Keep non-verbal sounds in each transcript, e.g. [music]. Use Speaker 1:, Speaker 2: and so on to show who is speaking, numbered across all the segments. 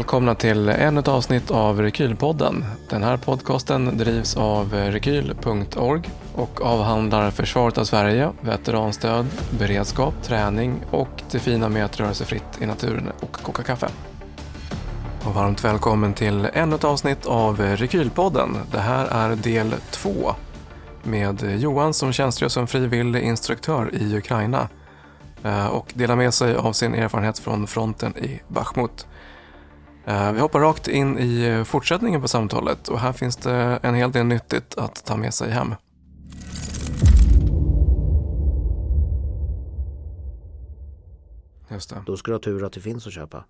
Speaker 1: välkomna till ännu ett avsnitt av Rekylpodden. Den här podcasten drivs av rekyl.org och avhandlar försvaret av Sverige, veteranstöd, beredskap, träning och det fina med att röra sig fritt i naturen och koka kaffe. Och varmt välkommen till ännu ett avsnitt av Rekylpodden. Det här är del två med Johan som tjänstgör som frivillig instruktör i Ukraina eh, och delar med sig av sin erfarenhet från fronten i Bachmut. Eh, vi hoppar rakt in i eh, fortsättningen på samtalet och här finns det en hel del nyttigt att ta med sig hem. Just det.
Speaker 2: Då ska du ha tur att det finns att köpa.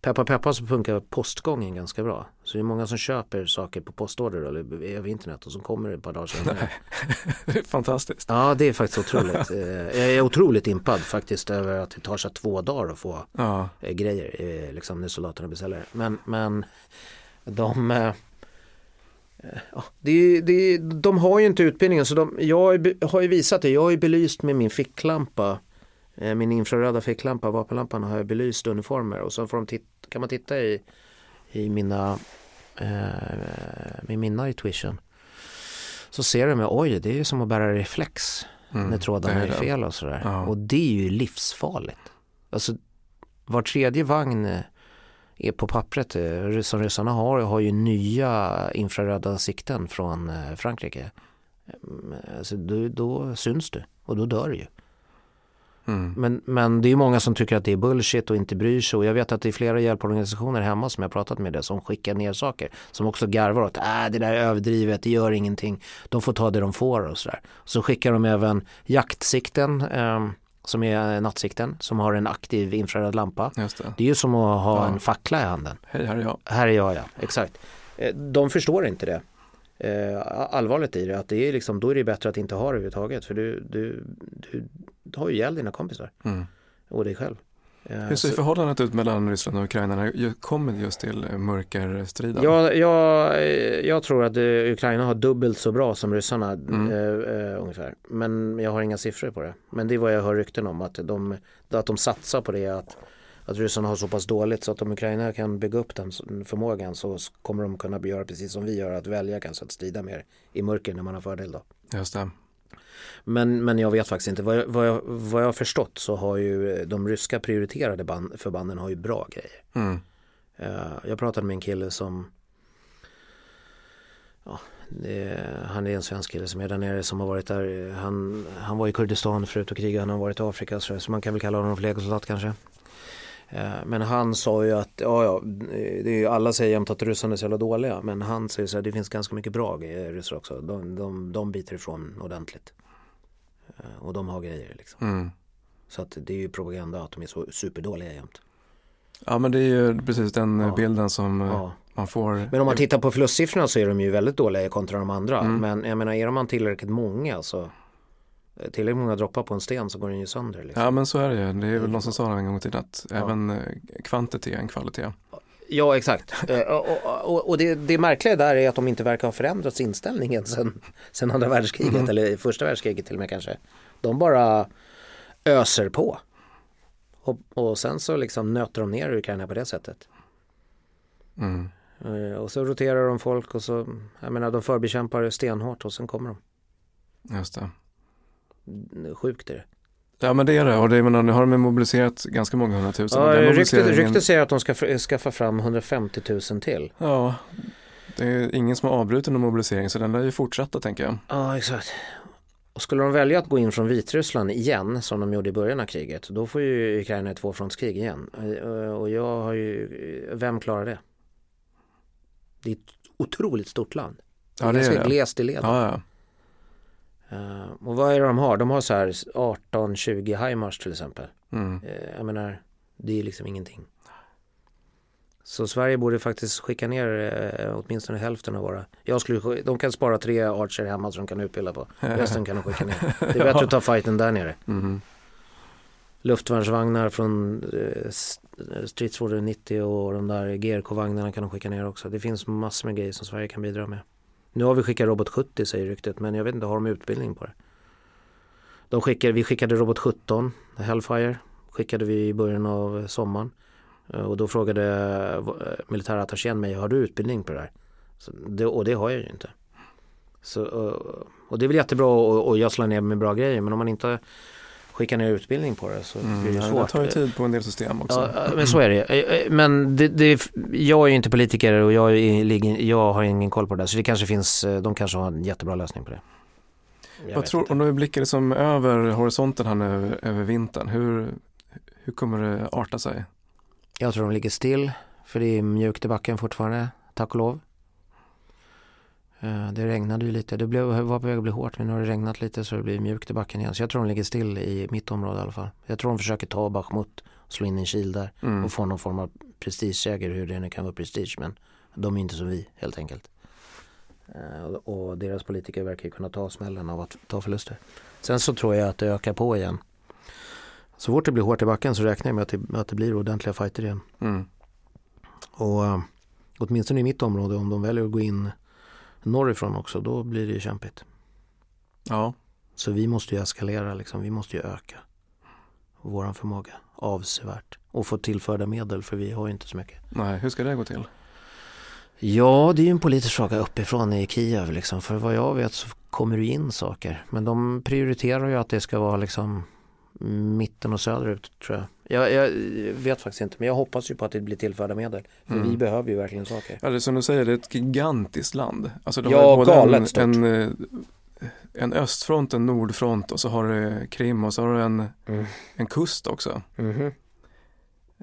Speaker 2: Peppa peppa så funkar postgången ganska bra. Så det är många som köper saker på postorder eller över internet och som kommer ett par dagar senare. [laughs]
Speaker 1: det är fantastiskt.
Speaker 2: Ja det är faktiskt otroligt. Eh, jag är otroligt impad faktiskt över att det tar sig två dagar att få
Speaker 1: Ja,
Speaker 2: eh, grejer eh, liksom när soldaterna beställer. Men, men de Ja, det, det, de har ju inte utbildningen så de, jag har ju visat det. Jag har ju belyst med min ficklampa min infraröda ficklampa, vapenlampan har jag belyst uniformer och så får de kan man titta i, i mina eh, med min night vision så ser de oj det är ju som att bära reflex
Speaker 1: mm,
Speaker 2: när trådarna är,
Speaker 1: är
Speaker 2: fel och sådär.
Speaker 1: Ja.
Speaker 2: Och det är ju livsfarligt. Alltså var tredje vagn eh, är på pappret eh, som ryssarna har har ju nya infraröda sikten från eh, Frankrike. Mm, Alltså, då, då syns du och då dör du ju.
Speaker 1: Mm.
Speaker 2: Men, men det är många som tycker att det är bullshit och inte bryr sig och jag vet att det är flera hjälporganisationer hemma som jag pratat med det som skickar ner saker som också garvar åt äh, det där är överdrivet, det gör ingenting de får ta det de får och sådär. Så skickar de även jaktsikten eh, som är nattsikten som har en aktiv infraröd lampa.
Speaker 1: Just det.
Speaker 2: Det är ju som att ha
Speaker 1: Ja.
Speaker 2: en fackla i handen.
Speaker 1: Hej, här är jag.
Speaker 2: Här är jag ja, exakt. Eh, De förstår inte det. Eh, allvarligt i det, att det är liksom, då är det bättre att inte ha det överhuvudtaget för du, du, du har ju ihjäl dina kompisar
Speaker 1: Mm.
Speaker 2: och dig själv. Eh,
Speaker 1: Hur ser
Speaker 2: så-
Speaker 1: förhållandet ut mellan Ryssland och Ukraina när det kommer just till eh, mörkerstriden?
Speaker 2: jag, jag, eh, jag tror att eh, Ukraina har dubbelt så bra som ryssarna
Speaker 1: Mm.
Speaker 2: eh, eh, ungefär. Men jag har inga siffror på det. Men det är vad jag hör rykten om, att de, att de satsar på det. Att, att ryssarna har så pass dåligt så att om Ukraina kan bygga upp den förmågan så kommer de kunna göra precis som vi gör, att välja kanske att strida mer i mörker när man har fördel då.
Speaker 1: Just det.
Speaker 2: Men, men jag vet faktiskt inte. Vad jag, vad, jag, vad jag har förstått så har ju eh, de ryska prioriterade band, förbanden har ju bra grejer.
Speaker 1: Mm.
Speaker 2: Eh, jag pratade med en kille som ja, det, han är en svensk kille som är där nere som har varit där. Han, han var i Kurdistan förut och krigade, han har varit i Afrika så, så man kan väl kalla honom för legosoldat kanske. Eh, Men han sa ju att, ja, ja, det är ju, alla säger jämt att ryssarna är så jävla dåliga men han säger så här, det finns ganska mycket bra ryssar också. De, de, de biter ifrån ordentligt. Eh, Och de har grejer liksom.
Speaker 1: Mm.
Speaker 2: Så att det är ju propaganda att de är så superdåliga jämt.
Speaker 1: Ja men det är ju precis den eh,
Speaker 2: Ja.
Speaker 1: bilden som eh,
Speaker 2: Ja.
Speaker 1: man får.
Speaker 2: Men om man tittar på förlustsiffrorna så är de ju väldigt dåliga kontra de andra.
Speaker 1: Mm.
Speaker 2: Men jag menar, är man tillräckligt många så tillräckligt många droppar på en sten så går den ju sönder. Liksom.
Speaker 1: Ja men så är det ju. Det är väl någon som sa det en gång till att även eh, kvantitet är en kvalitet.
Speaker 2: Ja, exakt. [laughs] Eh, och och, och det, det märkliga där är att de inte verkar ha förändrat inställningen sen, sen andra världskriget
Speaker 1: Mm.
Speaker 2: eller första världskriget till och med kanske. De bara öser på. Och, och sen så liksom nöter de ner Ukraina på det sättet.
Speaker 1: Mm.
Speaker 2: Eh, Och så roterar de folk och så, jag menar de förbekämpar stenhårt och sen kommer
Speaker 1: Just det.
Speaker 2: de. Sjukt är det.
Speaker 1: Ja men det är det och det, menar, nu har de mobiliserat ganska många hundratusen.
Speaker 2: Ja, ryktet, ryktet säger att de ska skaffa fram 150 000 till.
Speaker 1: Ja, det är ingen som har avbrutit någon mobilisering så den lär ju fortsätta tänker jag.
Speaker 2: Ja, exakt. Och skulle de välja att gå in från Vitryssland igen, som de gjorde i början av kriget, då får ju Ukraina ett tvåfrontskrig igen. Eh, Och jag har ju, vem klarar det? Det är ett otroligt stort land. Det är
Speaker 1: Ja det är
Speaker 2: ganska
Speaker 1: det.
Speaker 2: glest i led.
Speaker 1: Ja, ja.
Speaker 2: Eh, och vad är det de har? De har så här 18-20 HIMARS till exempel.
Speaker 1: Mm.
Speaker 2: Eh, jag menar, det är liksom ingenting. Så Sverige borde faktiskt skicka ner eh, åtminstone hälften av våra. Jag skulle, sk- de kan spara tre Archer hemma som de kan utbilda på. Resten kan de skicka ner. Det är bättre att ta fighten där nere. [laughs]
Speaker 1: Mhm.
Speaker 2: Luftvärnsvagnar från stridsfordon 90 och de där GRK-vagnarna kan de skicka ner också. Det finns massor med grejer som Sverige kan bidra med. Nu har vi skickat Robot 70 säger ryktet men jag vet inte, har de utbildning på det? De skickade, vi skickade Robot 17, Hellfire, skickade vi i början av sommaren. Eh, och då frågade eh, militärattachén mig, har du utbildning på det här? Så det, och det har jag ju inte. Så, eh, och det är väl jättebra och, och jag slår ner med bra grejer men om man inte skickar ner utbildning på det så mm, blir det svårt.
Speaker 1: Det tar ju tid på en del system också.
Speaker 2: Ja, men så är det. Men det, det, jag är ju inte politiker och jag, är, jag har ingen koll på det där så det kanske finns, de kanske har en jättebra lösning på det.
Speaker 1: Vad tror, om du blickar liksom över horisonten här nu över vintern, hur, hur kommer det arta sig?
Speaker 2: Jag tror de ligger still, för det är mjukt i backen fortfarande, tack och lov. Eh, det regnade ju lite, det blev, var på väg att bli hårt men nu har det regnat lite så det blir mjukt i backen igen. Så jag tror de ligger still i mitt område i alla fall. Jag tror de försöker ta Bachmut och slå in en kil där mm. och få någon form av prestigeseger hur det nu kan vara prestige men de är inte som vi helt enkelt. Eh, och deras politiker verkar ju kunna ta smällen av att ta förluster. Sen så tror jag att det ökar på igen. Så fort det blir hårt i backen så räknar jag med att det, att det blir ordentliga fighter igen. Mm. Och uh, åtminstone i mitt område om de väljer att gå in norrifrån också då blir det ju kämpigt.
Speaker 1: Ja.
Speaker 2: Så vi måste ju eskalera liksom, vi måste ju öka våran förmåga avsevärt och få tillförda medel för vi har ju inte så mycket.
Speaker 1: Nej, hur ska det gå till?
Speaker 2: Ja, det är ju en politisk fråga uppifrån i Kiev liksom. För vad jag vet så kommer det in saker. Men de prioriterar ju att det ska vara liksom mitten och söderut tror jag. Jag. Jag, vet faktiskt inte men jag hoppas ju på att det blir tillförda medel. För mm. vi behöver ju verkligen saker.
Speaker 1: Ja det är som du säger, det är ett gigantiskt land.
Speaker 2: Alltså de ja, har både en,
Speaker 1: stort. En, eh, en östfront, en nordfront och så har du Krim och så har du en, mm. en kust också.
Speaker 2: Mm.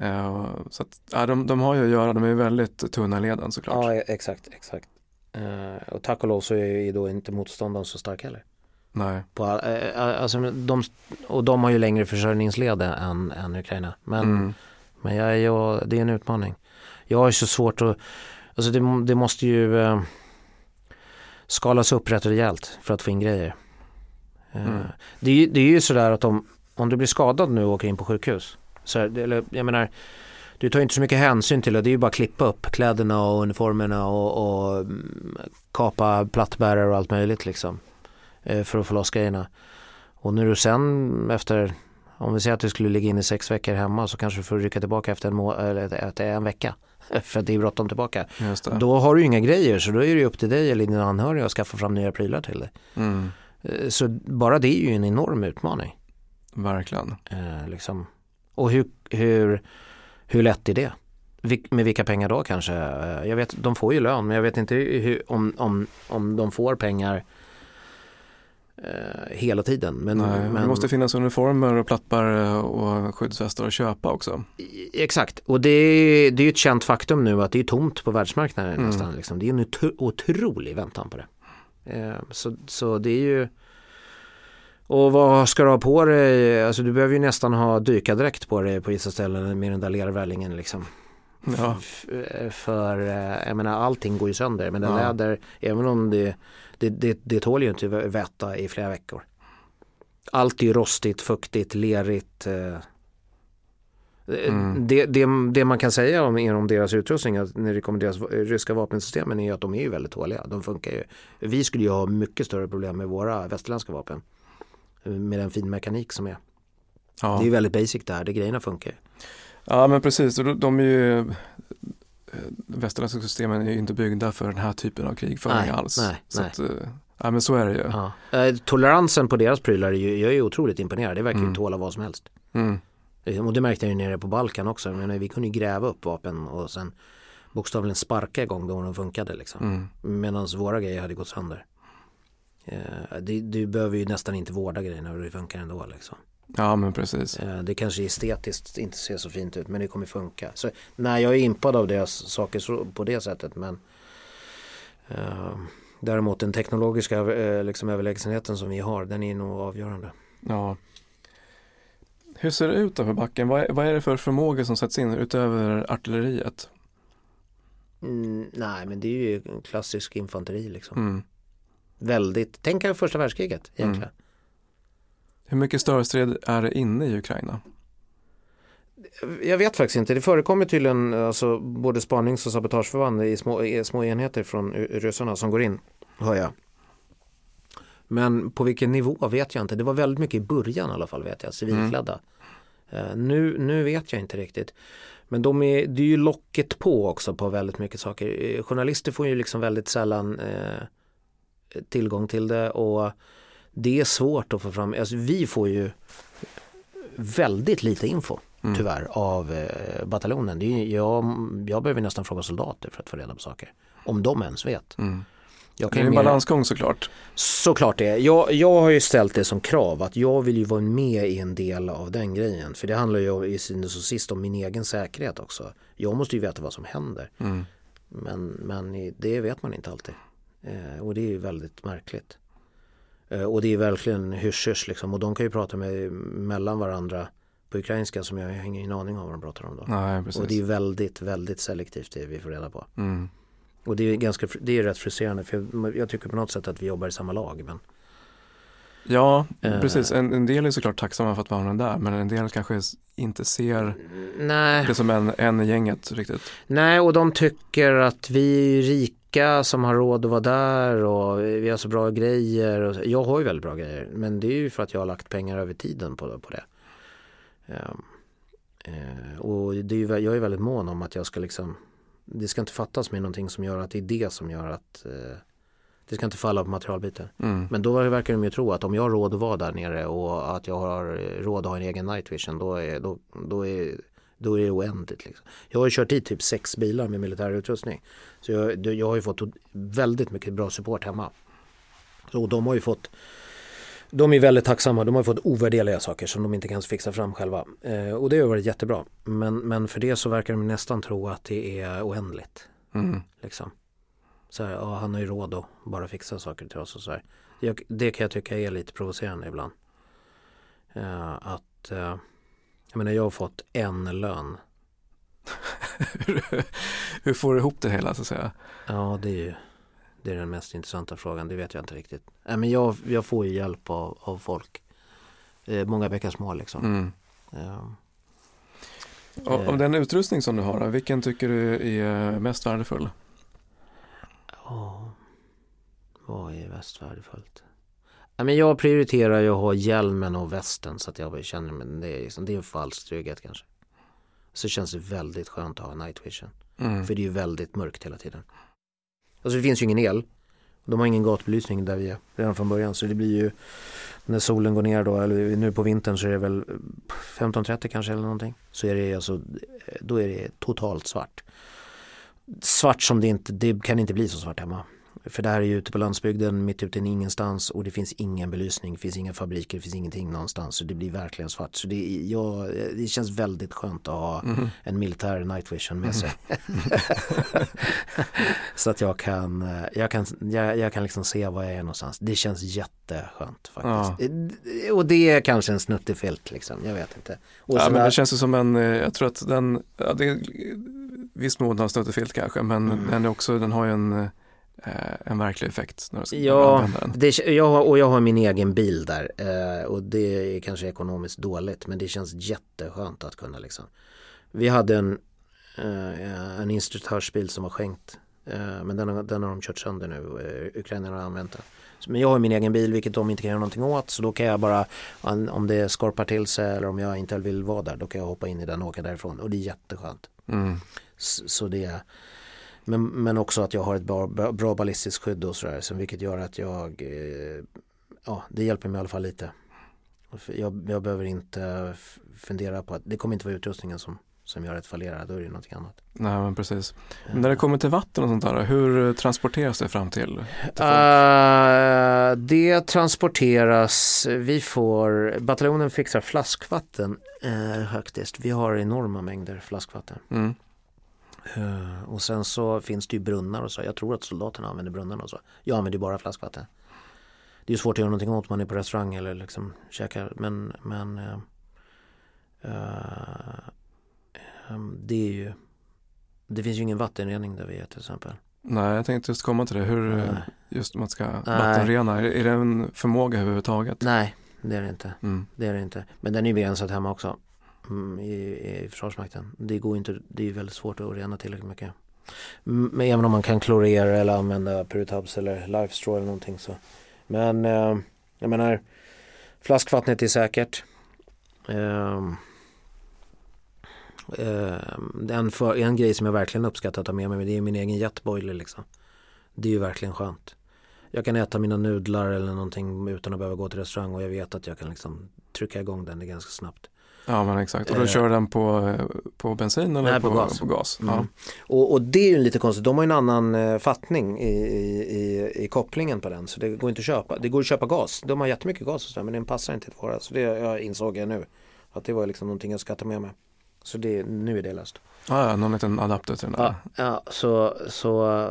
Speaker 1: Uh, så att, ja, de, de har ju att göra, de är väldigt tunna leden såklart.
Speaker 2: Ja, exakt, exakt. Uh, och tack och lov så är ju då inte motståndaren så stark heller.
Speaker 1: Nej.
Speaker 2: På, uh, alltså, de, och de har ju längre försörjningsled än, än Ukraina. Men, mm. men jag, jag, det är en utmaning. Jag har ju så svårt att, alltså det, det måste ju uh, skalas upp rätt rejält för att få in grejer. Mm. Det, det är ju sådär att om, om du blir skadad nu och åker in på sjukhus så här, eller, jag menar, du tar inte så mycket hänsyn till det. Det är ju bara att klippa upp kläderna och uniformerna och, och mm, kapa plattbärare och allt möjligt liksom. Eh, för att få loss grejerna. Och när du sen efter, om vi säger att du skulle ligga in i sex veckor hemma så kanske du får rycka tillbaka efter en, må- eller en vecka. [laughs] För att det är bråttom tillbaka. Då har du inga grejer så då är det upp till dig eller dina anhöriga att skaffa fram nya prylar till dig.
Speaker 1: Mm.
Speaker 2: Eh, så bara det är ju en enorm utmaning.
Speaker 1: Verkligen.
Speaker 2: Eh, liksom. Och hur, hur, hur lätt är det? Med vilka pengar då kanske? Eh, jag vet, de får ju lön men jag vet inte hur, om, om, om de får pengar hela tiden. Men,
Speaker 1: Nej, men, det måste finnas uniformer och plattbar och skyddsvästar att köpa också.
Speaker 2: Exakt, och det, det är ju ett känt faktum nu att det är tomt på världsmarknaden mm. nästan. Liksom. Det är en otrolig väntan på det. Eh, så, så det är ju och vad ska du ha på dig? Alltså du behöver ju nästan ha dykardräkt på dig på vissa ställen med den där lervällingen liksom.
Speaker 1: Ja.
Speaker 2: För eh, jag menar allting går ju sönder men den ja. läder, även om det, det, det, det tål ju inte vätta i flera veckor. Allt är ju rostigt, fuktigt, lerigt. Eh. Mm. Det, det, det, man kan säga om, om deras utrustning när det kommer till deras ryska vapensystemen är att de är ju väldigt tåliga. De funkar ju. Vi skulle ju ha mycket större problem med våra västerländska vapen med den fin mekanik som är. Ja. Det är väldigt basic där, det grejerna funkar.
Speaker 1: Ja men precis, de, de är ju eh, västerländska systemen är ju inte byggda för den här typen av krigföring alls.
Speaker 2: Nej,
Speaker 1: så
Speaker 2: nej. Att,
Speaker 1: eh, ja men så är det ju.
Speaker 2: Ja. Eh, toleransen på deras prylar, är ju, jag är ju otroligt imponerad. Det verkar ju mm. tåla vad som helst.
Speaker 1: Mm.
Speaker 2: Och det märkte jag ju nere på Balkan också. Men vi kunde ju gräva upp vapen och sen bokstavligen sparka igång då de funkade liksom. Mm. Medan våra grejer hade gått sönder. Det, du behöver ju nästan inte vårda grejerna och det funkar ändå liksom.
Speaker 1: Ja men precis.
Speaker 2: Eh, det kanske estetiskt inte ser så fint ut men det kommer funka. Så, nej jag är impad av deras saker på det sättet men uh, Däremot den teknologiska uh, liksom överlägsenheten som vi har den är nog avgörande.
Speaker 1: Ja. Hur ser det ut för backen? Vad är, vad är det för förmåga som sätts in utöver artilleriet?
Speaker 2: Mm, nej men det är ju klassisk infanteri liksom.
Speaker 1: Mm
Speaker 2: väldigt, tänk er första världskriget egentligen. Mm.
Speaker 1: Hur mycket störstred är det inne i Ukraina?
Speaker 2: Jag vet faktiskt inte. Det förekommer tydligen alltså, både spanings och sabotageförband i små, i små enheter från ryssarna som går in, hör jag. Men på vilken nivå vet jag inte. Det var väldigt mycket i början i alla fall vet jag, civilklädda. Eh, nu, nu vet jag inte riktigt. Men de är, det är ju locket på också på väldigt mycket saker. Eh, journalister får ju liksom väldigt sällan eh, tillgång till det och det är svårt att få fram. Alltså, vi får ju väldigt lite info mm. tyvärr av eh, bataljonen. Det är, jag, jag behöver nästan fråga soldater för att få reda på saker. Om de ens vet. Mm.
Speaker 1: Det är en mer... balansgång såklart.
Speaker 2: Såklart det. Jag, jag har ju ställt det som krav att jag vill ju vara med i en del av den grejen. För det handlar ju i syvende och sist om min egen säkerhet också. Jag måste ju veta vad som händer. Mm. Men, men det vet man inte alltid. Eh, och det är ju väldigt märkligt. Eh, och det är verkligen hysch liksom. Och de kan ju prata med, mellan varandra på ukrainska som jag har ingen aning om vad de pratar om då.
Speaker 1: Nej,
Speaker 2: och det är väldigt, väldigt selektivt det vi får reda på. Mm. Och det är, ganska, det är rätt frustrerande för jag, jag, tycker på något sätt att vi jobbar i samma lag. Men...
Speaker 1: Ja, uh, precis. En, en, del är såklart tacksamma för att vara där men en del kanske inte ser nej. det som en, en i gänget riktigt.
Speaker 2: Nej, och de tycker att vi är rika som har råd att vara där och vi har så bra grejer. Och, jag har ju väldigt bra grejer men det är ju för att jag har lagt pengar över tiden på, på det. Um, uh, och det är ju, jag är väldigt mån om att jag ska liksom det ska inte fattas mig någonting som gör att det är det som gör att eh, det ska inte falla på materialbyte. Mm. Men då verkar de ju tro att om jag har råd att vara där nere och att jag har råd att ha en egen night vision då är, då, då är, då är det oändligt. Liksom. Jag har ju kört hit typ sex bilar med militär utrustning. Så jag, jag har ju fått väldigt mycket bra support hemma. Så de har ju fått de är väldigt tacksamma. De har fått ovärderliga saker som de inte kan fixa fram själva. Eh, och det har varit jättebra. Men, men för det så verkar de nästan tro att det är oändligt. Mm. Liksom. Så här, ja, han har ju råd att bara fixa saker till oss och så här. Jag, det kan jag tycka är lite provocerande ibland. Eh, att eh, jag menar jag har fått en lön. [laughs]
Speaker 1: Hur får du ihop det hela så att säga?
Speaker 2: Ja det är ju det är den mest intressanta frågan, det vet jag inte riktigt. Äh, men jag, jag får ju hjälp av, av folk. Eh, många bäckar små liksom. Mm.
Speaker 1: Ja. Och, om den utrustning som du har, vilken tycker du är mest värdefull?
Speaker 2: Ja, vad är mest värdefullt? Ja, men jag prioriterar ju att ha hjälmen och västen så att jag känner mig, det är, liksom, det är en falsk trygghet kanske. Så känns det väldigt skönt att ha night vision. Mm. För det är ju väldigt mörkt hela tiden. Alltså det finns ju ingen el. De har ingen gatubelysning där vi är redan från början så det blir ju när solen går ner då, eller nu på vintern så är det väl 15.30 kanske eller någonting. Så är det alltså, då är det totalt svart. Svart som det inte, det kan inte bli så svart hemma. För det här är ju ute på landsbygden, mitt ute i ingenstans och det finns ingen belysning, det finns inga fabriker, det finns ingenting någonstans. Så det blir verkligen svart. Så det, ja, det känns väldigt skönt att ha mm. en militär night vision med sig. Mm. [laughs] så att jag kan, jag kan, jag, jag, kan liksom se var jag är någonstans. Det känns jätteskönt faktiskt. Ja. Och det är kanske en snuttefilt liksom, jag vet inte.
Speaker 1: Och ja, men det känns som en, eh, jag tror att den, ja, det viss mån har snuttefilt kanske, men mm. den, är också, den har ju en eh, eh, en verklig effekt. När
Speaker 2: du ja, det, jag, och jag har min egen bil där eh, och det är kanske ekonomiskt dåligt men det känns jätteskönt att kunna liksom. Vi hade en, eh, en instruktörsbil som var skänkt eh, men den har, den har de kört sönder nu, eh, ukrainarna har använt den. Men jag har min egen bil vilket de inte kan göra någonting åt så då kan jag bara om det skorpar till sig eller om jag inte vill vara där då kan jag hoppa in i den och åka därifrån och det är jätteskönt. Mm. Så, så det men, men också att jag har ett bra, bra ballistiskt skydd och sådär. Så vilket gör att jag, eh, ja det hjälper mig i alla fall lite. Jag, jag behöver inte fundera på att det kommer inte vara utrustningen som, som gör att fallera, då är det någonting annat.
Speaker 1: Nej men precis. Men när det kommer till vatten och sånt där, hur transporteras det fram till? till
Speaker 2: uh, det transporteras, vi får, bataljonen fixar flaskvatten uh, faktiskt. Vi har enorma mängder flaskvatten. Mm. Uh, och sen så finns det ju brunnar och så. Jag tror att soldaterna använder brunnarna och så. Jag använder ju bara flaskvatten. Det är svårt att göra någonting åt man är på restaurang eller liksom käkar. Men, men uh, uh, det är ju Det finns ju ingen vattenrening där vi är till exempel.
Speaker 1: Nej, jag tänkte just komma till det. Hur Nej. just man ska vattenrena. Är, är det en förmåga överhuvudtaget?
Speaker 2: Nej, det är det inte. Mm. Det är det inte. Men den är begränsad hemma också. Mm, I, i Försvarsmakten. Det går inte, det är väldigt svårt att rena tillräckligt mycket. Men även om man kan klorera eller använda Puritabs eller Lifestraw eller någonting så. Men eh, jag menar flaskvattnet är säkert. Eh, Eh, en, för, en grej som jag verkligen uppskattar att ha med mig det är min egen jetboiler liksom. Det är ju verkligen skönt. Jag kan äta mina nudlar eller någonting utan att behöva gå till restaurang och jag vet att jag kan liksom trycka igång den ganska snabbt.
Speaker 1: Ja men exakt, och då
Speaker 2: Eh.
Speaker 1: kör den på, på bensin eller
Speaker 2: Nej,
Speaker 1: på,
Speaker 2: på gas.
Speaker 1: På gas.
Speaker 2: Mm.
Speaker 1: Ja.
Speaker 2: Och, och det är ju lite konstigt, de har ju en annan eh, fattning i, i, i, kopplingen på den så det går inte att köpa. Det går att köpa gas, de har jättemycket gas och sådär men den passar inte till våra. Så det jag insåg jag nu att det var liksom någonting jag ska ta med mig. Så det, nu är det löst.
Speaker 1: Ja, ja, någon liten adapter till den där.
Speaker 2: Ja, ja så, så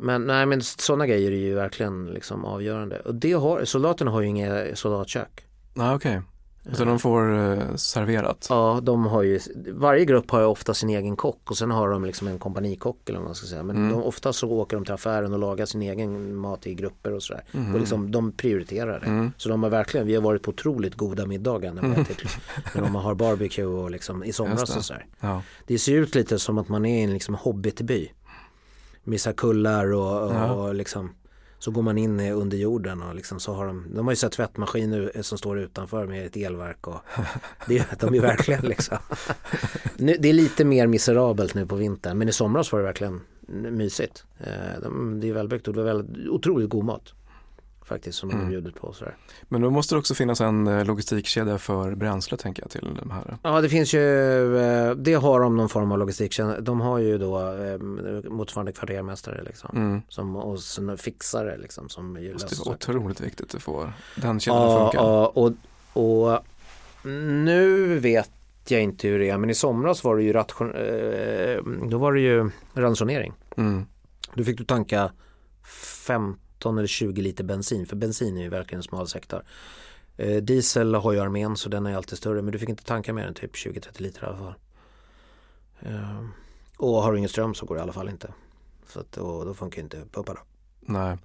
Speaker 2: men nej men sådana grejer är ju verkligen liksom avgörande. Och det har, soldaterna har ju inga soldatkök.
Speaker 1: Nej okej, så de får eh, serverat.
Speaker 2: Ja, de har ju, varje grupp har ju ofta sin egen kock och sen har de liksom en kompanikock eller vad man ska säga. Men
Speaker 1: Mm.
Speaker 2: de, ofta så åker de till affären och lagar sin egen mat i grupper och sådär.
Speaker 1: Mhm.
Speaker 2: Och liksom, de prioriterar det.
Speaker 1: Mm.
Speaker 2: Så de har verkligen, vi har varit på otroligt goda middagar när, vi ätit, när de har barbecue och liksom i somras och sådär.
Speaker 1: Ja.
Speaker 2: Det ser ut lite som att man är i en liksom hobbitby. Med så kullar och, och,
Speaker 1: Ja.
Speaker 2: och liksom så går man in under jorden och liksom så har de, de har ju sett tvättmaskin eh, som står utanför med ett elverk och [laughs] det, de är verkligen liksom. Nu, det är lite mer miserabelt nu på vintern men i somras var det verkligen mysigt. Eh, det är välbyggt och det var väldigt, otroligt god mat. Faktiskt som de
Speaker 1: Mm.
Speaker 2: bjudit på sådär.
Speaker 1: Men då måste det också finnas en eh, logistikkedja för bränsle tänker jag till de här.
Speaker 2: Ja det finns ju, eh, det har de någon form av logistik. De har ju då eh, motsvarande kvartermästare liksom.
Speaker 1: Mm.
Speaker 2: Som, och sen fixare liksom som ju
Speaker 1: Det är otroligt viktigt att få den kedjan att
Speaker 2: Ja,
Speaker 1: funka.
Speaker 2: ja och, och nu vet jag inte hur det är men i somras var det ju ration, då var det ju ransonering.
Speaker 1: Mm.
Speaker 2: Då fick du tanka 15 eller 20 liter bensin för bensin är ju verkligen en smal sektor. Eh, diesel har ju armén så den är alltid större men du fick inte tanka mer än typ 20-30 liter i alla fall. Eh, och har du ingen ström så går det i alla fall inte. Så att, och då funkar inte pumparna.
Speaker 1: Nej.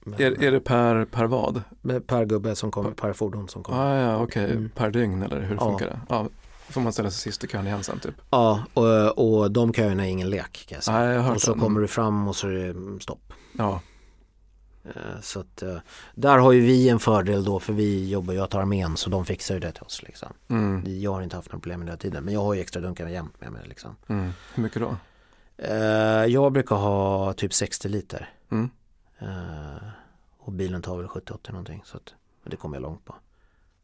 Speaker 2: Men-
Speaker 1: Är, är det per, per vad?
Speaker 2: Med Per gubbe som kommer, per fordon som kommer.
Speaker 1: Ah, ja, okej.
Speaker 2: Mm.
Speaker 1: Per dygn eller hur
Speaker 2: Ja.
Speaker 1: funkar det? Ja, får man ställa sig sist i kön igen sen typ?
Speaker 2: Ja, och, och de köerna är ingen lek kan jag säga.
Speaker 1: Nej, jag
Speaker 2: och så
Speaker 1: det.
Speaker 2: kommer du fram och så är det stopp.
Speaker 1: Ja,
Speaker 2: Eh, Så att eh, där har ju vi en fördel då för vi jobbar ju åt armén så de fixar ju det till oss liksom.
Speaker 1: mm.
Speaker 2: Jag har inte haft några problem med det här tiden men jag har ju extra dunkar jämt med mig liksom.
Speaker 1: Mm. Hur mycket då?
Speaker 2: Eh, Jag brukar ha typ 60 liter.
Speaker 1: Mm.
Speaker 2: Eh, Och bilen tar väl 70-80 någonting så att det kommer jag långt på.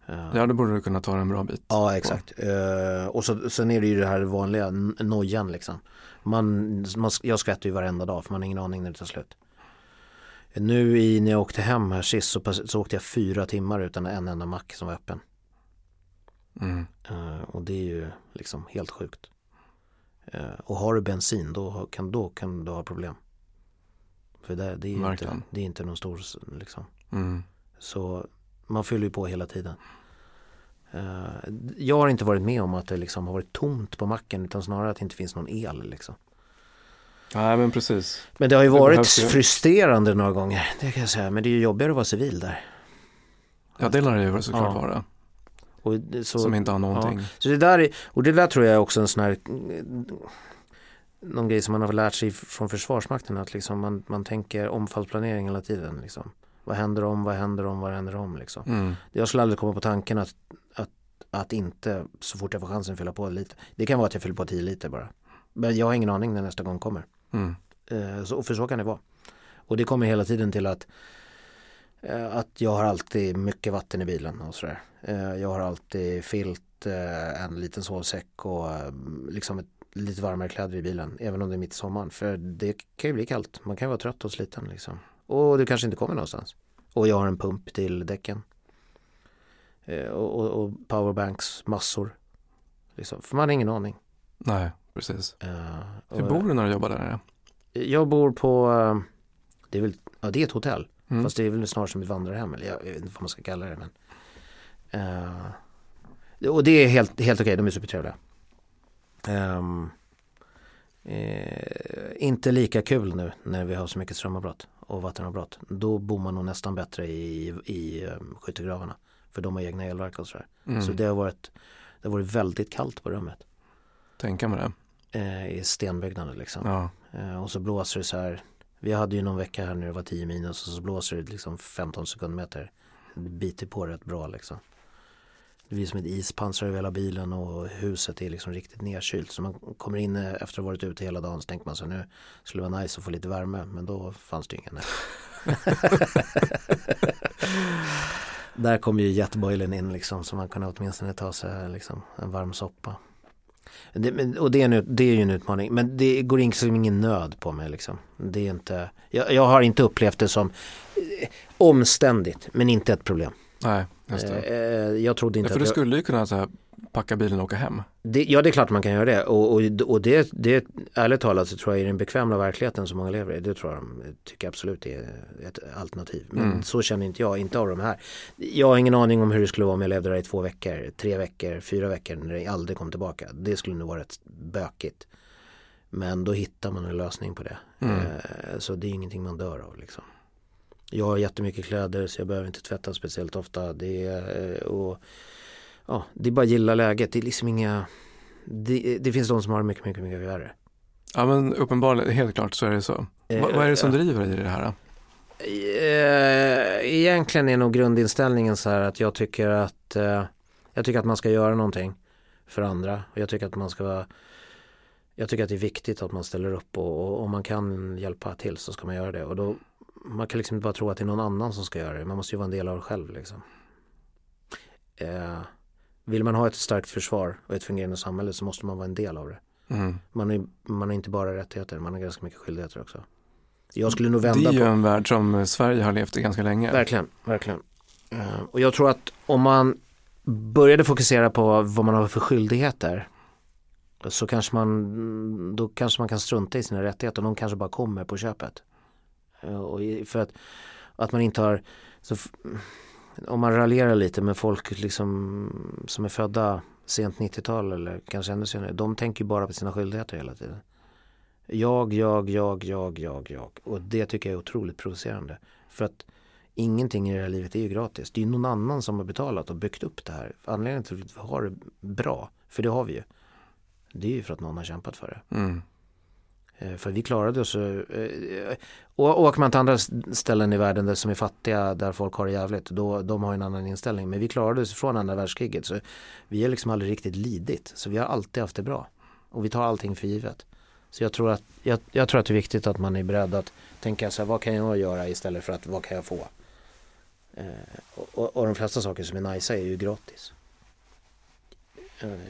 Speaker 2: Eh,
Speaker 1: Ja, då borde du kunna ta en bra bit.
Speaker 2: Ja exakt. Eh, och så, sen är det ju det här vanliga nojan liksom. Man, man, jag skvätter ju varenda dag för man har ingen aning när det tar slut. Nu i, när jag åkte hem här sist så, så åkte jag fyra timmar utan en enda mack som var öppen.
Speaker 1: Mm.
Speaker 2: Eh, och det är ju liksom helt sjukt. Eh, och har du bensin då kan, då kan du ha problem. För det, det, är, ju inte, det är inte någon stor liksom.
Speaker 1: Mm.
Speaker 2: Så man fyller ju på hela tiden. Eh, jag har inte varit med om att det liksom har varit tomt på macken utan snarare att det inte finns någon el. Liksom.
Speaker 1: Nej, men precis.
Speaker 2: Men det har ju
Speaker 1: Det
Speaker 2: varit
Speaker 1: behövs ju.
Speaker 2: frustrerande några gånger. Det kan jag säga. Men det är ju jobbigare att vara civil där.
Speaker 1: Ja, det lär det ju såklart
Speaker 2: Ja.
Speaker 1: vara.
Speaker 2: Och det, så,
Speaker 1: Som inte har någonting.
Speaker 2: så det där är, och det där tror jag är också en sån här någon grej som man har lärt sig från Försvarsmakten att liksom man, man tänker omfallsplanering hela tiden. Liksom. Vad händer om, vad händer om, vad händer om liksom.
Speaker 1: Mm.
Speaker 2: Jag skulle aldrig komma på tanken att, att, att inte så fort jag får chansen fylla på lite. Det kan vara att jag fyller på 10 liter bara. Men jag har ingen aning när nästa gång kommer.
Speaker 1: Mm.
Speaker 2: Eh, för så kan det vara. Och det kommer hela tiden till att, eh, att jag har alltid mycket vatten i bilen och sådär. Eh, jag har alltid filt, eh, en liten sovsäck och eh, liksom ett, lite varmare kläder i bilen. Även om det är mitt i sommaren. För det kan ju bli kallt. Man kan ju vara trött och sliten liksom. Och du kanske inte kommer någonstans. Och jag har en pump till däcken. Eh, och, och, och powerbanks massor. Liksom. För man har ingen aning.
Speaker 1: Nej, precis.
Speaker 2: Eh,
Speaker 1: Hur bor du när du jobbar där?
Speaker 2: Jag bor på, det är väl, ja det är ett hotell.
Speaker 1: Mm.
Speaker 2: Fast det är väl snarare som ett vandrarhem eller jag vet inte vad man ska kalla det. Men, eh, och det är helt, helt okej, de är supertrevliga. Ehm, eh, inte lika kul nu när vi har så mycket strömavbrott och vattenavbrott. Då bor man nog nästan bättre i, i um, skyttegravarna. För de har egna elverk och sådär.
Speaker 1: Mm.
Speaker 2: Så det har, varit, det har varit väldigt kallt på rummet.
Speaker 1: Tänka med det.
Speaker 2: Eh, I stenbyggnader liksom.
Speaker 1: Ja.
Speaker 2: Eh, och så blåser det så här. Vi hade ju någon vecka här när det var 10 minus och så blåser det liksom 15 sekundmeter. Det biter på rätt bra liksom. Det blir som ett ispansar över hela bilen och huset är liksom riktigt nedkylt. Så man kommer in efter att ha varit ute hela dagen så tänker man så nu skulle det vara nice att få lite värme. Men då fanns det ingen. [laughs] Där kom ju jetboilen in liksom så man kunde åtminstone ta sig liksom, en varm soppa. Det, och det är, en, det är ju en utmaning. Men det går liksom ingen nöd på mig liksom. Det är inte, jag, jag har inte upplevt det som eh, omständigt men inte ett problem.
Speaker 1: Nej, just det.
Speaker 2: Eh, jag trodde inte
Speaker 1: ja, för
Speaker 2: att
Speaker 1: du
Speaker 2: jag,
Speaker 1: skulle ju kunna så här, packa bilen och åka hem.
Speaker 2: det, Ja det är klart man kan göra det och, och, och det, det ärligt talat så tror jag i den bekväma verkligheten som många lever i det tror jag de tycker absolut är ett alternativ. Men
Speaker 1: Mm.
Speaker 2: så känner inte jag, inte av de här. Jag har ingen aning om hur det skulle vara om jag levde där i två veckor, tre veckor, fyra veckor när det aldrig kom tillbaka. Det skulle nog vara rätt bökigt. Men då hittar man en lösning på det.
Speaker 1: Mm.
Speaker 2: Eh, Så det är ingenting man dör av liksom. Jag har jättemycket kläder så jag behöver inte tvätta speciellt ofta. Det är, eh, och, ja, det är bara att gilla läget. Det är liksom inga det, det finns de som har mycket, mycket, mycket värre.
Speaker 1: Ja men uppenbarligen, helt klart så är det så.
Speaker 2: Eh,
Speaker 1: vad, vad är det som
Speaker 2: ja.
Speaker 1: driver dig i det här? då?
Speaker 2: Eh, Egentligen är nog grundinställningen så här att jag tycker att eh, jag tycker att man ska göra någonting för andra och jag tycker att man ska vara jag tycker att det är viktigt att man ställer upp och, och om man kan hjälpa till så ska man göra det och då man kan liksom inte bara tro att det är någon annan som ska göra det man måste ju vara en del av det själv liksom. eh, vill man ha ett starkt försvar och ett fungerande samhälle så måste man vara en del av det
Speaker 1: Mm.
Speaker 2: man är, man har inte bara rättigheter man har ganska mycket skyldigheter också jag skulle nog
Speaker 1: Det
Speaker 2: vända
Speaker 1: är ju
Speaker 2: på
Speaker 1: en värld som Sverige har levt i ganska länge.
Speaker 2: Verkligen, verkligen. Eh, Och jag tror att om man började fokusera på vad man har för skyldigheter så kanske man, då kanske man kan strunta i sina rättigheter. De kanske bara kommer på köpet. Eh, och för att, att man inte har, så om man raljerar lite med folk liksom som är födda sent 90-tal eller kanske ännu senare. De tänker bara på sina skyldigheter hela tiden. Jag, jag, jag, jag, jag, jag. Och det tycker jag är otroligt provocerande. För att ingenting i det här livet är ju gratis. Det är ju någon annan som har betalat och byggt upp det här. Anledningen till att vi har det bra, för det har vi ju. Det är ju för att någon har kämpat för det.
Speaker 1: Mm.
Speaker 2: Eh, för vi klarade oss. Eh, eh, och åker man till andra ställen i världen där som är fattiga, där folk har det jävligt, då, de har en annan inställning. Men vi klarade oss från andra världskriget. Så vi har liksom aldrig riktigt lidit. Så vi har alltid haft det bra. Och vi tar allting för givet. Så jag tror att, jag, jag tror att det är viktigt att man är beredd att tänka så här, vad kan jag göra istället för att vad kan jag få? Eh, och, och, och de flesta saker som är nice är ju gratis.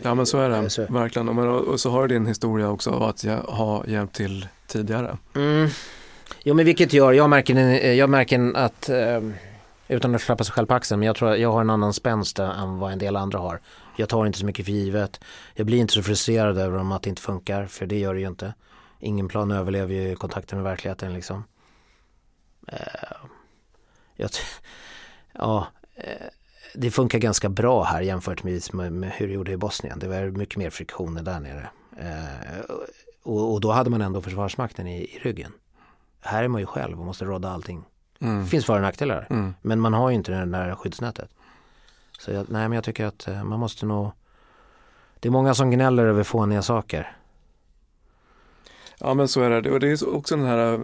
Speaker 1: Ja men så är det,
Speaker 2: så-
Speaker 1: verkligen. Och, så har du din historia också av att jag har hjälpt till tidigare.
Speaker 2: Mm. Jo men vilket gör, jag märker, jag märker att, eh, utan att klappa sig själv på axeln, men jag tror att jag har en annan spänst än vad en del andra har. Jag tar inte så mycket för givet. Jag blir inte så frustrerad över om att det inte funkar, för det gör det ju inte. Ingen plan överlever ju kontakten med verkligheten liksom. Eh, jag, [laughs] ja, det funkar ganska bra här jämfört med, hur det gjorde i Bosnien. Det var mycket mer friktioner där nere. Eh, och, och då hade man ändå försvarsmakten i, i ryggen. Här är man ju själv och måste råda allting.
Speaker 1: Mm.
Speaker 2: Det finns för och nackdelar.
Speaker 1: Mm.
Speaker 2: Men man har ju inte det där skyddsnätet. Så jag, nej men jag tycker att eh, man måste nog Det är många som gnäller över fåniga saker.
Speaker 1: Ja men så är det. Och det är också den här eh,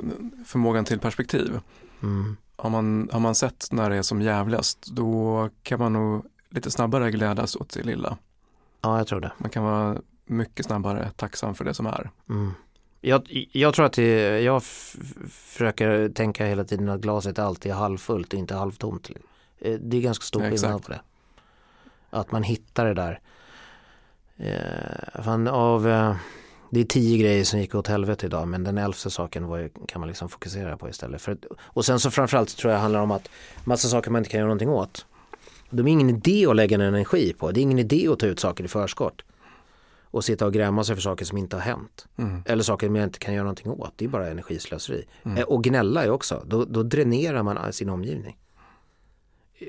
Speaker 1: förmågan till perspektiv.
Speaker 2: Mm.
Speaker 1: Har man, har man sett när det är som jävligast då kan man nog lite snabbare glädjas åt det lilla.
Speaker 2: Ja jag tror det.
Speaker 1: Man kan vara mycket snabbare tacksam för det som är.
Speaker 2: Mm. Jag, jag tror att det, jag försöker tänka hela tiden att glaset alltid är halvfullt och inte halvtomt. Eh, Det är ganska stor
Speaker 1: Ja,
Speaker 2: skillnad på det. Att man hittar det där. Eh, fan, av, eh, det är tio grejer som gick åt helvete idag men den elfte saken var, ju- kan man liksom fokusera på istället. För, och sen så framförallt tror jag det handlar om att massa saker man inte kan göra någonting åt. De är ingen idé att lägga en energi på. Det är ingen idé att ta ut saker i förskott. Och sitta och gräma sig för saker som inte har hänt.
Speaker 1: Mm.
Speaker 2: Eller saker man inte kan göra någonting åt. Det är bara energislöseri.
Speaker 1: Mm.
Speaker 2: Eh, Och gnälla är också. Då, då dränerar man sin omgivning.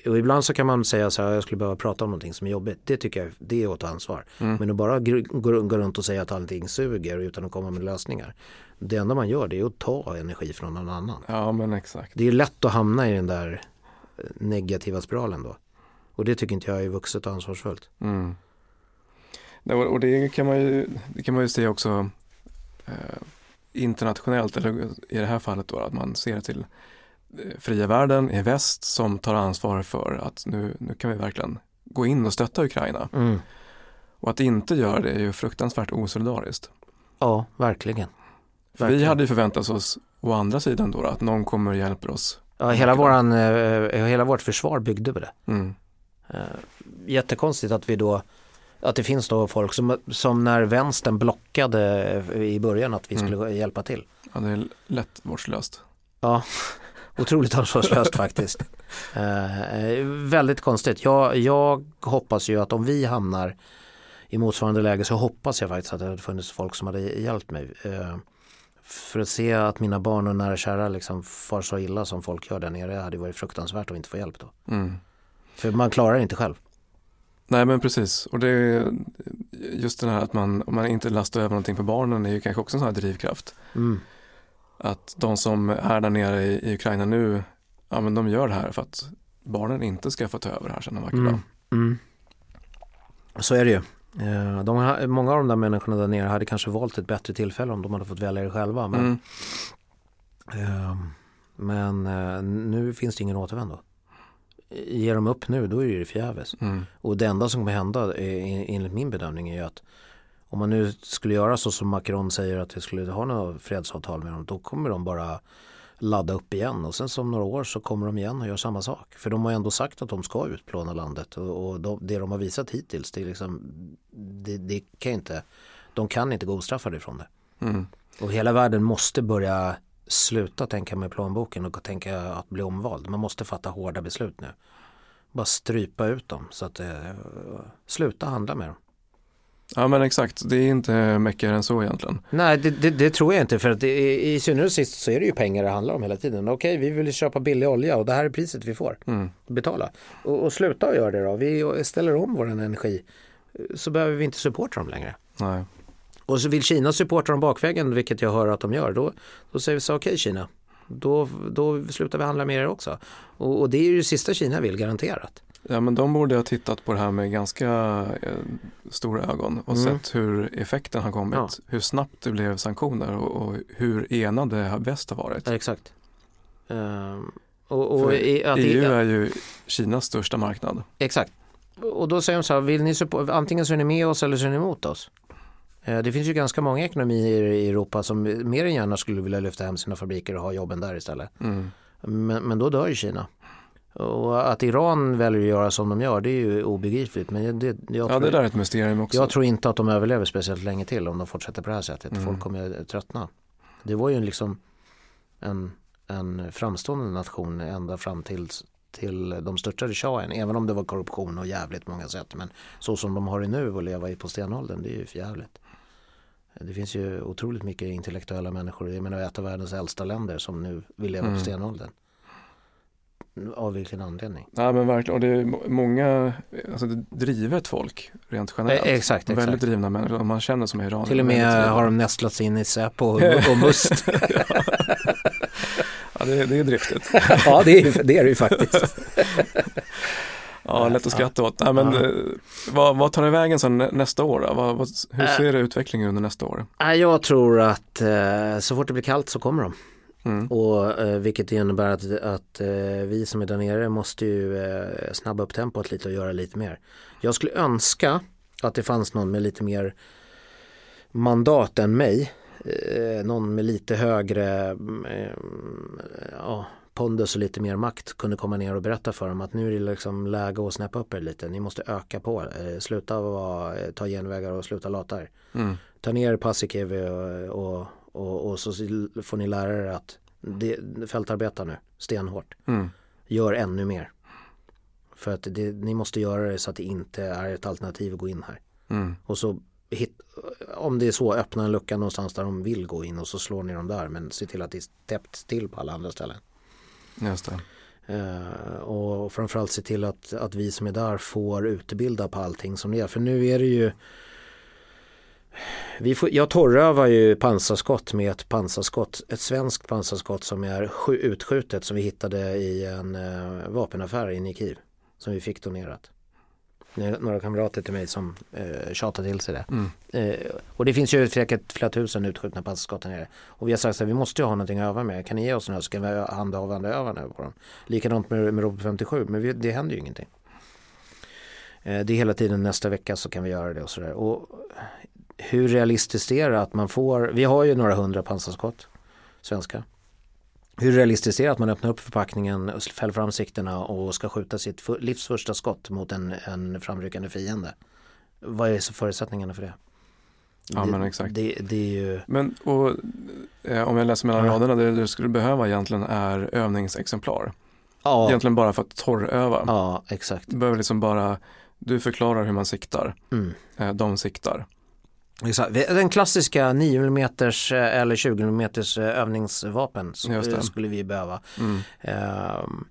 Speaker 2: Och ibland så kan man säga så här, jag skulle behöva prata om någonting som är jobbigt. Det tycker jag, det är att ta ansvar.
Speaker 1: Mm.
Speaker 2: Men att bara gå, runt och säga att allting suger utan att komma med lösningar. Det enda man gör det är att ta energi från någon annan.
Speaker 1: Ja men exakt.
Speaker 2: Det är lätt att hamna i den där eh, negativa spiralen då. Och det tycker inte jag är vuxet och ansvarsfullt.
Speaker 1: Mm. Och det kan man ju, det kan man ju se också eh, internationellt, eller i det här fallet då att man ser till fria världen i väst som tar ansvar för att nu, nu kan vi verkligen gå in och stötta Ukraina.
Speaker 2: Mm.
Speaker 1: Och att inte göra det är ju fruktansvärt osolidariskt.
Speaker 2: Ja, verkligen.
Speaker 1: För vi
Speaker 2: Verkligen.
Speaker 1: hade ju förväntat oss å andra sidan då, att någon kommer och hjälper oss.
Speaker 2: Ja, hela, våran, eh, hela vårt försvar byggde på det.
Speaker 1: Mm.
Speaker 2: Eh, jättekonstigt att vi då att det finns då folk som, som när vänstern blockade i början att vi
Speaker 1: Mm.
Speaker 2: skulle hjälpa till.
Speaker 1: Ja, det är lätt vårdslöst.
Speaker 2: Ja, otroligt ansvarslöst [laughs] faktiskt. Eh, väldigt konstigt. Jag, jag hoppas ju att om vi hamnar i motsvarande läge så hoppas jag faktiskt att det hade funnits folk som hade hjälpt mig. Eh, för att se att mina barn och nära och kära liksom far så illa som folk gör där nere hade varit fruktansvärt att inte få hjälp då.
Speaker 1: Mm.
Speaker 2: För man klarar det inte själv.
Speaker 1: Nej men precis, och det är just det här att man, man inte lastar över någonting på barnen är ju kanske också en sån här drivkraft.
Speaker 2: Mm.
Speaker 1: Att de som är där nere i, i Ukraina nu, ja men de gör det här för att barnen inte ska få ta över här sen en vacker dag.
Speaker 2: Mm. Mm. Så är det ju. Eh, De, många av de där människorna där nere hade kanske valt ett bättre tillfälle om de hade fått välja det själva. Men,
Speaker 1: Mm.
Speaker 2: eh, men nu finns det ingen återvändo. Ger de upp nu då är det förgäves.
Speaker 1: Mm.
Speaker 2: Och det enda som kommer hända eh, enligt min bedömning är ju att om man nu skulle göra så som Macron säger att vi skulle ha något fredsavtal med dem då kommer de bara ladda upp igen och sen som några år så kommer de igen och gör samma sak. För de har ändå sagt att de ska utplåna landet och, och de, det de har visat hittills det är liksom det, det kan inte de kan inte gå ostraffade ifrån det.
Speaker 1: Mm.
Speaker 2: Och hela världen måste börja sluta tänka med plånboken och tänka att bli omvald. Man måste fatta hårda beslut nu. Bara strypa ut dem så att eh, sluta handla med dem.
Speaker 1: Ja men exakt, det är inte mäckigare än så egentligen.
Speaker 2: Nej det, det, det tror jag inte för att det, i, i synnerhet sist så är det ju pengar det handlar om hela tiden. Okej vi vill köpa billig olja och det här är priset vi får
Speaker 1: Mm.
Speaker 2: betala. Och, och sluta göra det då. Vi ställer om vår energi så behöver vi inte supporta dem längre.
Speaker 1: Nej.
Speaker 2: Och så vill Kina supporta dem bakvägen, vilket jag hör att de gör, då, då säger vi så okej Kina, då, då slutar vi handla med er också. Och, och det är ju det sista Kina vill, garanterat.
Speaker 1: Ja men de borde ha tittat på det här med ganska eh, stora ögon och
Speaker 2: Mm.
Speaker 1: sett hur effekten har kommit.
Speaker 2: Ja.
Speaker 1: Hur snabbt det blev sanktioner och, och hur enade väst har varit.
Speaker 2: Ja, exakt. Ehm, och, och i, att
Speaker 1: EU är ju Kinas största marknad.
Speaker 2: Exakt. Och då säger de så här, vill ni antingen så är ni med oss eller så är ni emot oss. Eh, Det finns ju ganska många ekonomier i Europa som mer än gärna skulle vilja lyfta hem sina fabriker och ha jobben där istället.
Speaker 1: Mm.
Speaker 2: Men, men då dör ju Kina. Och att Iran väljer att göra som de gör det är ju obegripligt. Men det, jag,
Speaker 1: Ja det där är ett mysterium också.
Speaker 2: jag tror inte att de överlever speciellt länge till om de fortsätter på det här sättet.
Speaker 1: Mm.
Speaker 2: Folk kommer tröttna. Det var ju liksom en, en framstående nation ända fram till, till de störtade shahen. Även om det var korruption och jävligt på många sätt. Men så som de har det nu och leva i på stenåldern det är ju för jävligt. Det finns ju otroligt mycket intellektuella människor. Jag menar ett av världens äldsta länder som nu vill leva
Speaker 1: Mm.
Speaker 2: på stenåldern. Av vilken anledning?
Speaker 1: Ja men verkligen, och det är må- många, alltså drivet folk rent generellt.
Speaker 2: Eh, exakt, exakt.
Speaker 1: Väldigt drivna människor, om man känner som iranier.
Speaker 2: Till och med har de nästlat sig in i Säpo och, [laughs] och Must. [laughs]
Speaker 1: Ja det, det är driftigt.
Speaker 2: ja det är, det är det ju faktiskt. [laughs]
Speaker 1: Ja, lätt att skratta åt. Nej, men,
Speaker 2: Ja.
Speaker 1: eh, vad, vad tar det vägen sen nä- nästa år? Då? Vad, vad, hur
Speaker 2: Äh.
Speaker 1: ser utvecklingen under nästa år?
Speaker 2: Jag tror att eh, så fort det blir kallt så kommer de.
Speaker 1: Mm.
Speaker 2: Och, eh, vilket innebär att, att eh, vi som är där nere måste ju eh, snabba upp tempot lite och göra lite mer. Jag skulle önska att det fanns någon med lite mer mandat än mig. Eh, någon med lite högre eh, ja, pondus och lite mer makt kunde komma ner och berätta för dem att nu är det liksom läge att snäppa upp er lite. Ni måste öka på. Eh, sluta vara, ta genvägar och sluta lata er
Speaker 1: Mm.
Speaker 2: ta ner Paasikivi och, och, och, och så får ni lära er att det, fältarbeta nu stenhårt.
Speaker 1: Mm.
Speaker 2: Gör ännu mer. För att det, ni måste göra det så att det inte är ett alternativ att gå in här.
Speaker 1: Mm.
Speaker 2: Och så hit, om det är så öppna en lucka någonstans där de vill gå in och så slår ni dem där men se till att det är täppt till på alla andra ställen.
Speaker 1: Just det.
Speaker 2: Eh, och framförallt se till att, att vi som är där får utbilda på allting som det är. För nu är det ju vi får, jag torrövar ju pansarskott med ett pansarskott, ett svenskt pansarskott som är utskjutet som vi hittade i en eh, vapenaffär inne i Kiev. Som vi fick donerat. Några kamrater till mig som eh, tjatade till sig det.
Speaker 1: Mm.
Speaker 2: Eh, och det finns ju säkert flera tusen utskjutna pansarskott här nere. Och vi har sagt att vi måste ju ha någonting att öva med. Kan ni ge oss något så kan vi handhavande öva nu på dem. Likadant med, med Robot 57 men vi, det händer ju ingenting. Eh, det är hela tiden nästa vecka så kan vi göra det och sådär. Och hur realistiskt är det att man får, vi har ju några hundra pansarskott, svenska. Hur realistiskt är det att man öppnar upp förpackningen, fäller fram sikterna och ska skjuta sitt livs första skott mot en, en framryckande fiende? Vad är förutsättningarna för det?
Speaker 1: Ja
Speaker 2: det,
Speaker 1: men exakt.
Speaker 2: Det, det är ju...
Speaker 1: Men och, eh, om jag läser mellan raderna, det du skulle behöva egentligen är övningsexemplar.
Speaker 2: Ja,
Speaker 1: Egentligen bara för att torröva.
Speaker 2: ja exakt.
Speaker 1: Du behöver liksom bara, du förklarar hur man siktar,
Speaker 2: Mm.
Speaker 1: eh, de siktar.
Speaker 2: Den klassiska 9 mm eller 20 mm övningsvapen s-
Speaker 1: Just det.
Speaker 2: skulle vi behöva.
Speaker 1: Mm.
Speaker 2: Ehm,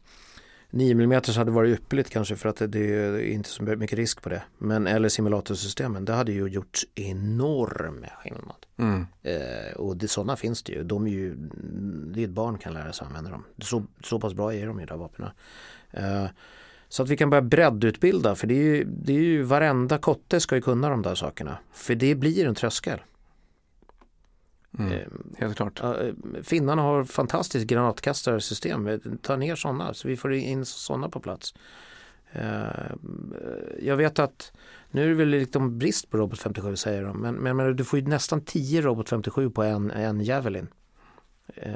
Speaker 2: 9 mm hade varit ypperligt kanske för att det är inte så mycket risk på det. Men eller simulatorsystemen, det hade ju gjort enorm skillnad.
Speaker 1: Mm.
Speaker 2: Eh, och det, sådana finns det ju. De är ju. Det är ett barn kan lära sig använda dem. Så, så pass bra är de ju där vapnen. Eh, så att vi kan börja breddutbilda för det är, ju, det är ju varenda kotte ska ju kunna de där sakerna. För det blir en tröskel.
Speaker 1: Mm.
Speaker 2: Eh,
Speaker 1: Helt klart.
Speaker 2: Eh, Finnarna har fantastiskt granatkastarsystem. Eh, Ta ner sådana så vi får in sådana på plats. Eh, Jag vet att nu är det väl liksom brist på Robot 57 säger de. Men, men, men du får ju nästan 10 Robot 57 på en, en Javelin. Eh,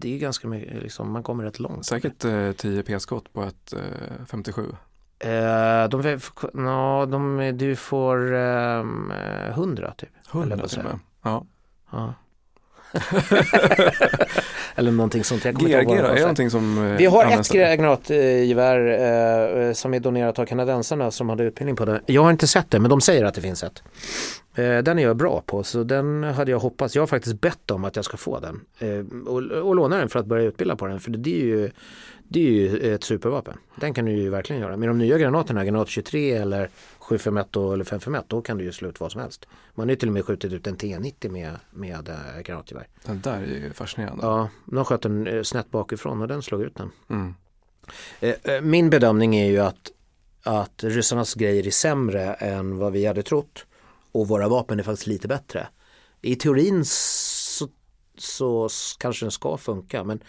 Speaker 2: Det är ganska mycket, liksom, man kommer rätt långt.
Speaker 1: Säkert eh, 10 p-skott på ett eh, 57.
Speaker 2: Eh, de, no, de, du får eh, 100 typ. höll jag
Speaker 1: 100
Speaker 2: på att
Speaker 1: till och med. Ja.
Speaker 2: Ja. [laughs] [laughs] Eller någonting sånt. Jag
Speaker 1: GRG då,
Speaker 2: det
Speaker 1: är det någonting som eh,
Speaker 2: Vi har ett granatgevär eh, som är donerat av kanadensarna som hade utbildning på det. Jag har inte sett det men de säger att det finns ett. Eh, den är jag bra på så den hade jag hoppats. Jag har faktiskt bett om att jag ska få den eh, och, och låna den för att börja utbilda på den. För det är ju, det är ju ett supervapen. Den kan du ju verkligen göra. Med de nya granaterna, granat 23 eller 751 eller 551 då kan du ju slå ut vad som helst. Man har ju till och med skjutit ut en T90 med, med eh, granatgevär.
Speaker 1: Den där är ju fascinerande.
Speaker 2: Ja, de sköt den eh, snett bakifrån och den slog ut den.
Speaker 1: Mm.
Speaker 2: Eh, Min bedömning är ju att, att ryssarnas grejer är sämre än vad vi hade trott och våra vapen är faktiskt lite bättre. I teorin så, så kanske den ska funka men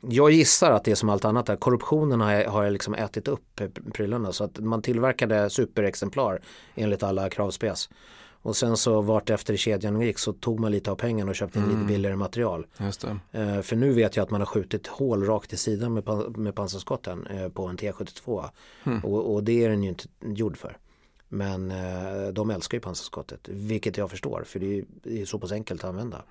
Speaker 2: jag gissar att det är som allt annat där. Korruptionen har, har liksom ätit upp prylarna så att man tillverkade superexemplar enligt alla kravspec. Och sen så vart efter kedjan gick så tog man lite av pengarna och köpte in lite billigare material.
Speaker 1: Just det.
Speaker 2: Eh, för nu vet jag att man har skjutit hål rakt i sidan med, med pansarskotten eh, på en T72. Och, och det är den ju inte gjord för. Men eh, de älskar ju pansarskottet, vilket jag förstår för det är, det är så pass enkelt att använda.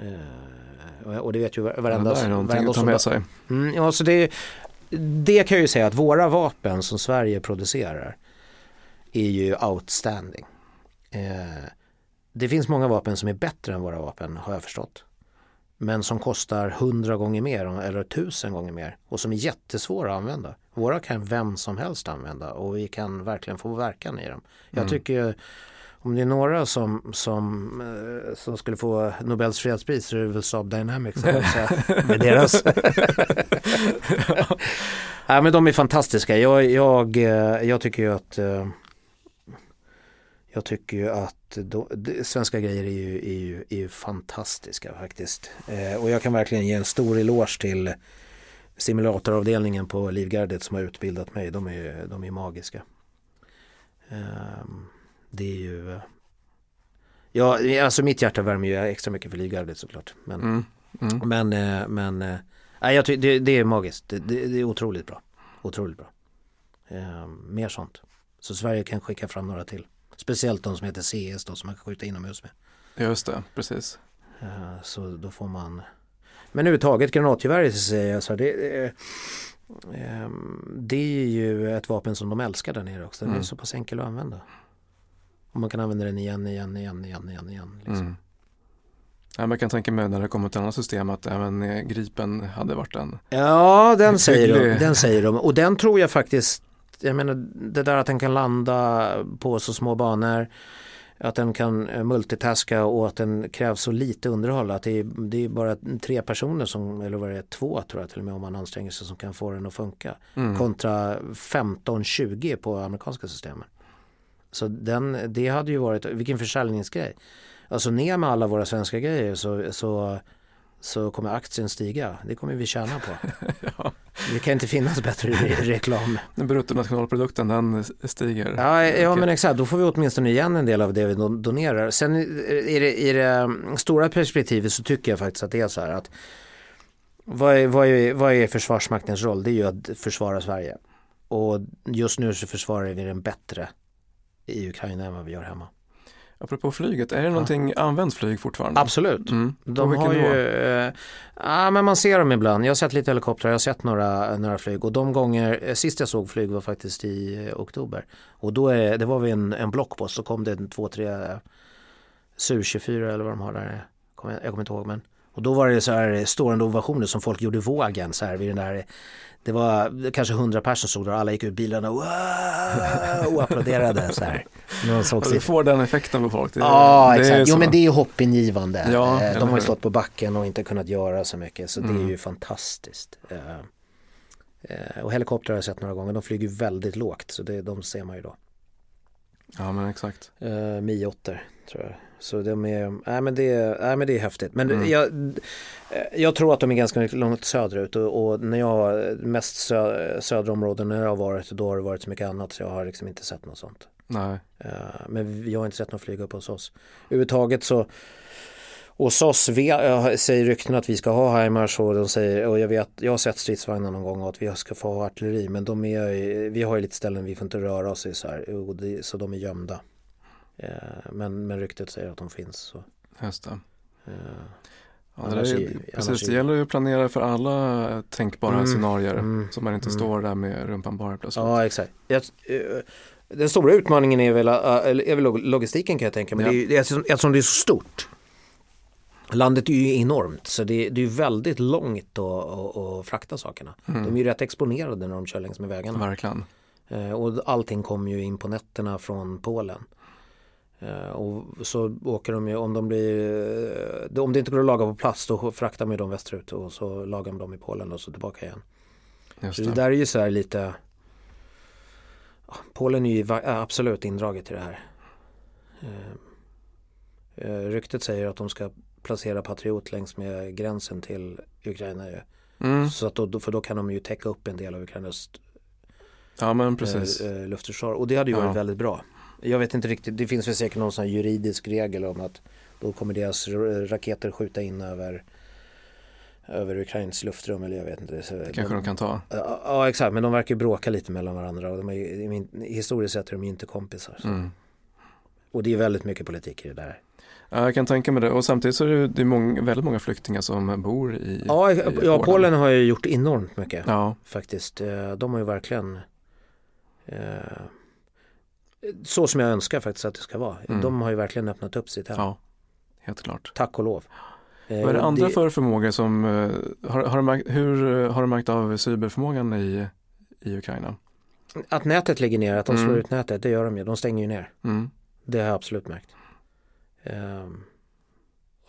Speaker 2: Eh, och- det vet ju var-
Speaker 1: Ja,
Speaker 2: varenda,
Speaker 1: det är någonting
Speaker 2: varenda
Speaker 1: att ta med sig.
Speaker 2: Mm, ja, så det, det kan jag ju säga att våra vapen som Sverige producerar är ju outstanding. Eh, det finns många vapen som är bättre än våra vapen har jag förstått. Men som kostar hundra gånger mer eller tusen gånger mer och som är jättesvåra att använda. Våra kan vem som helst använda och vi kan verkligen få verkan i dem. Jag
Speaker 1: Mm.
Speaker 2: tycker om det är några som, som, eh, som skulle få Nobels fredspris så är det väl Saab Dynamics [laughs] med deras. [laughs] Nej men de är fantastiska. Jag, jag, eh, jag tycker ju att eh, jag tycker ju att de, svenska grejer är ju, är, ju, är ju fantastiska faktiskt. Eh, och jag kan verkligen ge en stor eloge till simulatoravdelningen på Livgardet som har utbildat mig. De är, de är magiska. Ehm, det är ju eh, Ja, alltså mitt hjärta värmer ju extra mycket för Livgardet såklart. Men,
Speaker 1: Mm. Mm.
Speaker 2: men, eh, men eh, nej, jag ty- det, det är magiskt. Det, det, det är otroligt bra. Otroligt bra. Ehm, mer sånt. Så Sverige kan skicka fram några till. Speciellt de som heter CS då som man kan skjuta inomhus med.
Speaker 1: Just det, precis.
Speaker 2: Eh, Så då får man Men överhuvudtaget granatgevär så säger jag så här, det, eh, det är ju ett vapen som de älskar där nere också. Den är
Speaker 1: Mm.
Speaker 2: så pass enkel att använda. Och man kan använda den igen, igen, igen, igen, igen, igen. Liksom.
Speaker 1: Mm. Ja, jag kan tänka mig när det kommer till andra system att även eh, Gripen hade varit en
Speaker 2: Ja, den säger, de, den säger de. Och den tror jag faktiskt, jag menar det där att den kan landa på så små banor, att den kan eh, multitaska och att den krävs så lite underhåll. Att det är, det är bara tre personer som, eller vad det är, två tror jag till och med om man anstränger sig som kan få den att funka.
Speaker 1: mm.
Speaker 2: Kontra 15-20 på amerikanska systemen. Så den, det hade ju varit, vilken försäljningsgrej. Alltså ner med alla våra svenska grejer så, så så kommer aktien stiga. Det kommer vi tjäna på. [laughs]
Speaker 1: ja.
Speaker 2: Det kan inte finnas bättre re- [laughs] reklam.
Speaker 1: Bruttonationalprodukten den stiger.
Speaker 2: Ja, ja men exakt, då får vi åtminstone igen en del av det vi don- donerar. Sen i det, i det stora perspektivet så tycker jag faktiskt att det är så här att vad är, vad, är, vad är Försvarsmaktens roll? Det är ju att försvara Sverige. Och just nu så försvarar vi den bättre i Ukraina än vad vi gör hemma.
Speaker 1: Apropå flyget, är det någonting, används flyg fortfarande?
Speaker 2: Absolut.
Speaker 1: Mm.
Speaker 2: De har ju, eh, ja men man ser dem ibland. Jag har sett lite helikoptrar, jag har sett några, några flyg och de gånger, eh, sist jag såg flyg var faktiskt i eh, oktober. Och då är, det var vi en, en blockpost, så kom det en, två, tre eh, Su-24 eller vad de har där. Kommer Jag, jag kommer inte ihåg men. Och då var det så här stående ovationer som folk gjorde vågen så här vid den där det var kanske hundra personer som stod där och alla gick ut bilarna "Wow!" och applåderade så här. Sitt
Speaker 1: du får den effekten på folk. Det,
Speaker 2: Ja,
Speaker 1: det
Speaker 2: exakt. Jo,
Speaker 1: så.
Speaker 2: men det är hoppingivande.
Speaker 1: Ja,
Speaker 2: Eh, De har ju stått på backen och inte kunnat göra så mycket, så det
Speaker 1: Mm.
Speaker 2: är ju fantastiskt. Eh, eh, Och helikoptrar har jag sett några gånger, de flyger väldigt lågt, så det, de ser man ju då.
Speaker 1: Ja, men exakt.
Speaker 2: Mi 8 tror jag. Så de är, nej men det, är- nej men det är häftigt. Men
Speaker 1: Mm.
Speaker 2: jag, jag tror att de är ganska långt söderut och, och när jag, mest sö, södra områden när jag har varit, då har det varit så mycket annat så jag har liksom inte sett något sånt.
Speaker 1: Nej.
Speaker 2: Eh, Men jag har inte sett någon flyga upp hos oss. Överhuvudtaget så hos oss ve- eh, säger rykten att vi ska ha HIMARS och de säger, och jag vet, jag har sett stridsvagnar någon gång och att vi ska få ha artilleri men de är, vi har ju lite ställen vi får inte röra oss i så här, så de är gömda. Eh, Men, men ryktet säger att de finns. Så.
Speaker 1: Just det.
Speaker 2: eh,
Speaker 1: Ja, det, är,
Speaker 2: är-
Speaker 1: precis, det gäller ju att planera för alla tänkbara
Speaker 2: Mm,
Speaker 1: scenarier.
Speaker 2: mm,
Speaker 1: så man inte
Speaker 2: mm.
Speaker 1: står där med rumpan bara plötsligt.
Speaker 2: Ja, exakt. Jag, eh, den stora utmaningen är väl, eh, är väl log- logistiken kan jag tänka mig.
Speaker 1: Ja.
Speaker 2: Det är, eftersom, det är så stort. Landet är ju enormt så det, det är väldigt långt att, att, frakta sakerna.
Speaker 1: Mm.
Speaker 2: De är ju rätt exponerade när de kör längs med vägarna.
Speaker 1: Verkligen.
Speaker 2: Eh, och allting kommer ju in på nätterna från Polen. Eh, och så åker de ju, om de blir, eh, om det inte går att laga på plats då fraktar man ju dem västerut och så lagar man dem i Polen och så tillbaka igen.
Speaker 1: Just
Speaker 2: Så
Speaker 1: det.
Speaker 2: det där är ju så här lite ja, Polen är ju absolut indraget i det här. Eh, ryktet säger att de ska placera Patriot längs med gränsen till Ukraina ju.
Speaker 1: Mm.
Speaker 2: Så att då, för då kan de ju täcka upp en del av Ukrainas
Speaker 1: Ja, men precis.
Speaker 2: luftförsvar. Och det hade ju
Speaker 1: Ja.
Speaker 2: varit väldigt bra. Jag vet inte riktigt, det finns väl säkert någon sån juridisk regel om att då kommer deras raketer skjuta in över över Ukrains luftrum eller jag vet inte. Så
Speaker 1: det kanske de kan ta.
Speaker 2: Ja, ja exakt, men de verkar ju bråka lite mellan varandra och de är, de historiskt sett är de ju inte kompisar.
Speaker 1: Mm.
Speaker 2: Och det är väldigt mycket politik i det där.
Speaker 1: Ja, jag kan tänka mig det. Och samtidigt så är det, det är många, väldigt många flyktingar som bor i,
Speaker 2: Ja,
Speaker 1: i
Speaker 2: ja Polen har ju gjort enormt mycket
Speaker 1: Ja,
Speaker 2: faktiskt. Eh, De har ju verkligen eh, så som jag önskar faktiskt att det ska vara.
Speaker 1: Mm.
Speaker 2: De har ju verkligen öppnat upp sitt hem.
Speaker 1: ja, helt klart.
Speaker 2: Tack och lov. Eh,
Speaker 1: Vad är det
Speaker 2: och
Speaker 1: andra för förmågor som, eh, har, har, du märkt, hur eh, har du märkt av cyberförmågan i, i Ukraina?
Speaker 2: Att nätet ligger ner, att de slår
Speaker 1: Mm.
Speaker 2: ut nätet, det gör de ju. De stänger ju ner.
Speaker 1: Mm.
Speaker 2: Det har jag absolut märkt. Ehm,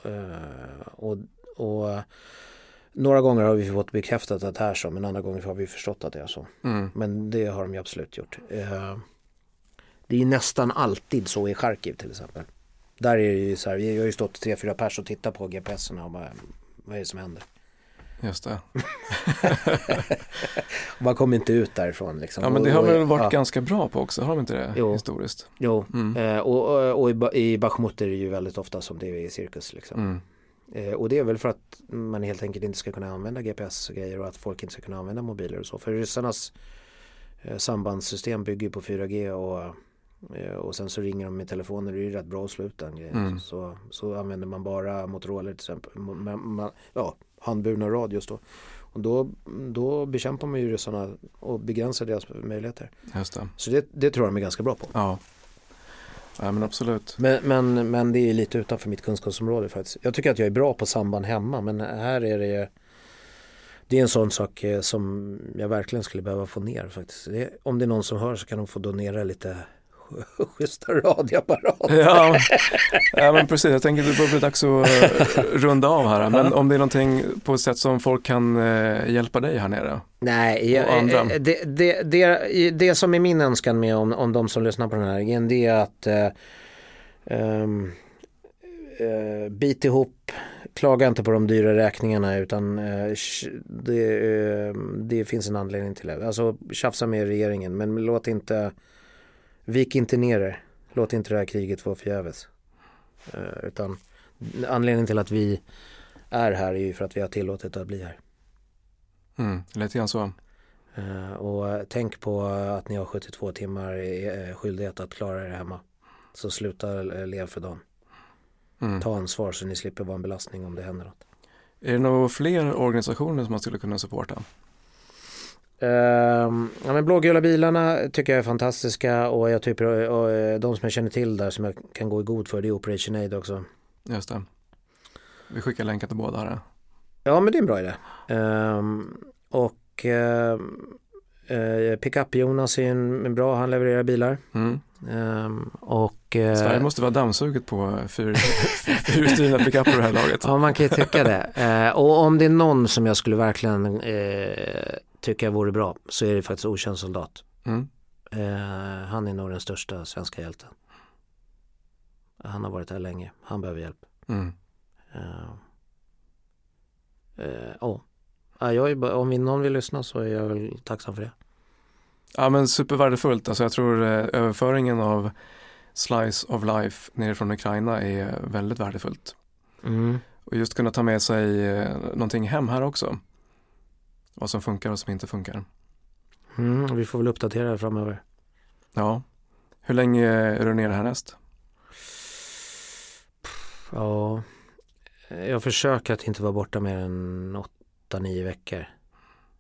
Speaker 2: eh, och, och eh, några gånger har vi fått bekräftat att det är så, men andra gånger har vi förstått att det är så.
Speaker 1: Mm.
Speaker 2: Men det har de ju absolut gjort. Eh, det är nästan alltid så i Charkiv till exempel. Där är det ju så här, vi har ju stått tre, fyra pers och tittat på GPSerna och bara, vad är det som händer?
Speaker 1: Just det. [laughs]
Speaker 2: Man kommer inte ut därifrån liksom.
Speaker 1: Ja men det har väl varit
Speaker 2: ja,
Speaker 1: ganska bra på också, har de inte det
Speaker 2: Jo.
Speaker 1: historiskt?
Speaker 2: Jo,
Speaker 1: Mm.
Speaker 2: eh, och, och, och i, Ba- i Bachmut är det ju väldigt ofta som det är i cirkus liksom.
Speaker 1: Mm.
Speaker 2: Eh, och det är väl för att man helt enkelt inte ska kunna använda GPS-grejer och att folk inte ska kunna använda mobiler och så. För ryssarnas eh, sambandssystem bygger på 4G och, och sen så ringer de med telefoner. Det är ju rätt bra att slå ut den grejen.
Speaker 1: Mm.
Speaker 2: Så, så använder man bara Motorola till exempel. Man, man, ja, handburna radios då. Och då, då bekämpar man ju ryssarna och begränsar deras möjligheter.
Speaker 1: Just det.
Speaker 2: Så det, det tror jag de är ganska bra på.
Speaker 1: Ja. ja men absolut.
Speaker 2: Men, men, men det är lite utanför mitt kunskapsområde faktiskt. Jag tycker att jag är bra på samband hemma men här är det Det är en sån sak eh, som jag verkligen skulle behöva få ner faktiskt. Det, om det är någon som hör så kan de få donera lite [laughs] schyssta radioapparater.
Speaker 1: Ja, ja men precis, jag tänker att det börjar bli dags att eh, runda av här. Men om det är någonting på ett sätt som folk kan eh, hjälpa dig här nere?
Speaker 2: Nej, jag, eh, det, det, det, det som är min önskan med om, om de som lyssnar på den här grejen det är att eh, ehm, eh, bit ihop, klaga inte på de dyra räkningarna utan eh, det, eh, det finns en anledning till det. Alltså tjafsa med regeringen men låt inte, vik inte ner er. Låt inte det här kriget vara förgäves. Eh, utan anledningen till att vi är här är ju för att vi har tillåtit att bli här.
Speaker 1: Mm, lite grann så.
Speaker 2: Uh, och tänk på att ni har 72 timmar i skyldighet att klara er hemma. Så sluta leva för dagen. Mm. Ta ansvar så ni slipper vara en belastning om det händer något.
Speaker 1: Är det några fler organisationer som man skulle kunna supporta?
Speaker 2: Uh, ja, men blågula bilarna tycker jag är fantastiska och jag tycker uh, de som jag känner till där som jag kan gå i god för det är Operation Aid också.
Speaker 1: Just det. Vi skickar länkar till båda här.
Speaker 2: Ja men det är en bra idé. Uh, och uh, Pickup-Jonas är en, en, bra, han levererar bilar. Mm. Um, och, uh,
Speaker 1: Sverige måste vara dammsuget på [laughs] fyrhjulsdrivna pickuper det här laget.
Speaker 2: Ja, man kan ju tycka det. Uh, och om det är någon som jag skulle verkligen uh, tycka vore bra så är det faktiskt Okänd soldat. Mm. han är nog den största svenska hjälten. Han har varit här länge, han behöver hjälp. Mm. oh. jag är, om någon vill lyssna så är jag väl tacksam för det.
Speaker 1: Ja men supervärdefullt. Alltså jag tror eh, överföringen av Slice of Life nerifrån Ukraina är väldigt värdefullt. Mm. Och just kunna ta med sig eh, någonting hem här också. Vad som funkar och som inte funkar.
Speaker 2: Mm, vi får väl uppdatera det framöver.
Speaker 1: Ja. Hur länge är du nere härnäst?
Speaker 2: Ja, jag försöker att inte vara borta mer än 8-9 veckor.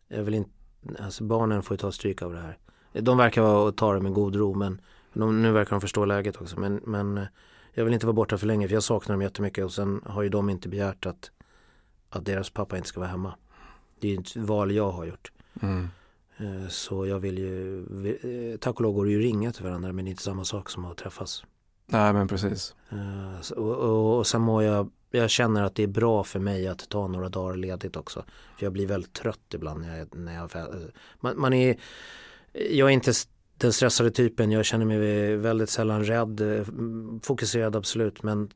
Speaker 2: Jag vill inte alltså barnen får ju ta stryk av det här. De verkar vara ta det med god ro men de, nu verkar de förstå läget också. Men, men jag vill inte vara borta för länge för jag saknar dem jättemycket och sen har ju de inte begärt att, att deras pappa inte ska vara hemma. Det är ett val jag har gjort. Mm. Eh, så jag vill ju, eh, tack och lov går det ju ringa till varandra men det är inte samma sak som att träffas.
Speaker 1: Nej men precis.
Speaker 2: Och, och, och sen må jag jag känner att det är bra för mig att ta några dagar ledigt också. För jag blir väldigt trött ibland när jag, när jag man, man är, jag är inte den stressade typen, jag känner mig väldigt sällan rädd, fokuserad absolut men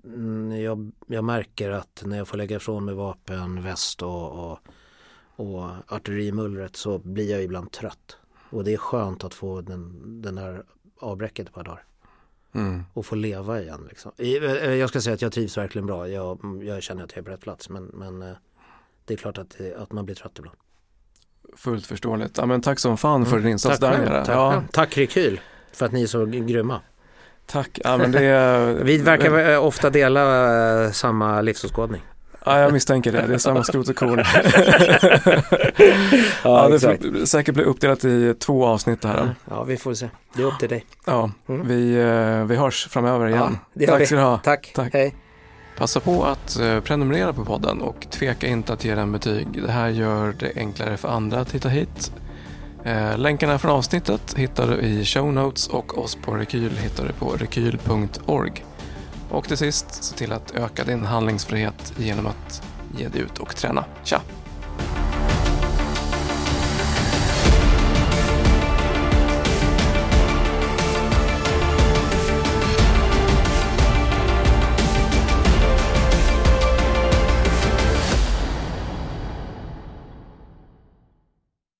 Speaker 2: jag, jag märker att när jag får lägga ifrån mig vapen, väst och, och, och artillerimullret så blir jag ibland trött. Och det är skönt att få den, den där avbräcket ett par dagar. Mm. Och få leva igen. Liksom. Eh, jag ska säga att jag trivs verkligen bra. Jag, jag känner att jag är på rätt plats. Men, men eh, det är klart att, att man blir trött ibland.
Speaker 1: Fullt förståeligt. Ja, men tack som fan för din mm. insats
Speaker 2: tack
Speaker 1: där nere.
Speaker 2: Tack, ja. tack Rekyl för att ni är så grymma.
Speaker 1: Tack. Ja, men det, [laughs]
Speaker 2: Vi verkar ofta dela eh, samma livsåskådning.
Speaker 1: Ja, jag misstänker det. Det är samma skrot och korn. [laughs] ja, det får säkert bli uppdelat i två avsnitt här.
Speaker 2: Ja, vi får se. Det är upp till dig.
Speaker 1: Ja, mm. vi, eh, vi hörs framöver igen.
Speaker 2: Ja, Tack ska du ha. Tack.
Speaker 1: Tack.
Speaker 2: Hej.
Speaker 1: Passa på att eh, prenumerera på podden och tveka inte att ge den betyg. Det här gör det enklare för andra att hitta hit. Eh, länkarna från avsnittet hittar du i show notes och oss på Rekyl hittar du på rekyl.org. Och till sist, se till att öka din handlingsfrihet genom att ge dig ut och träna. Tja!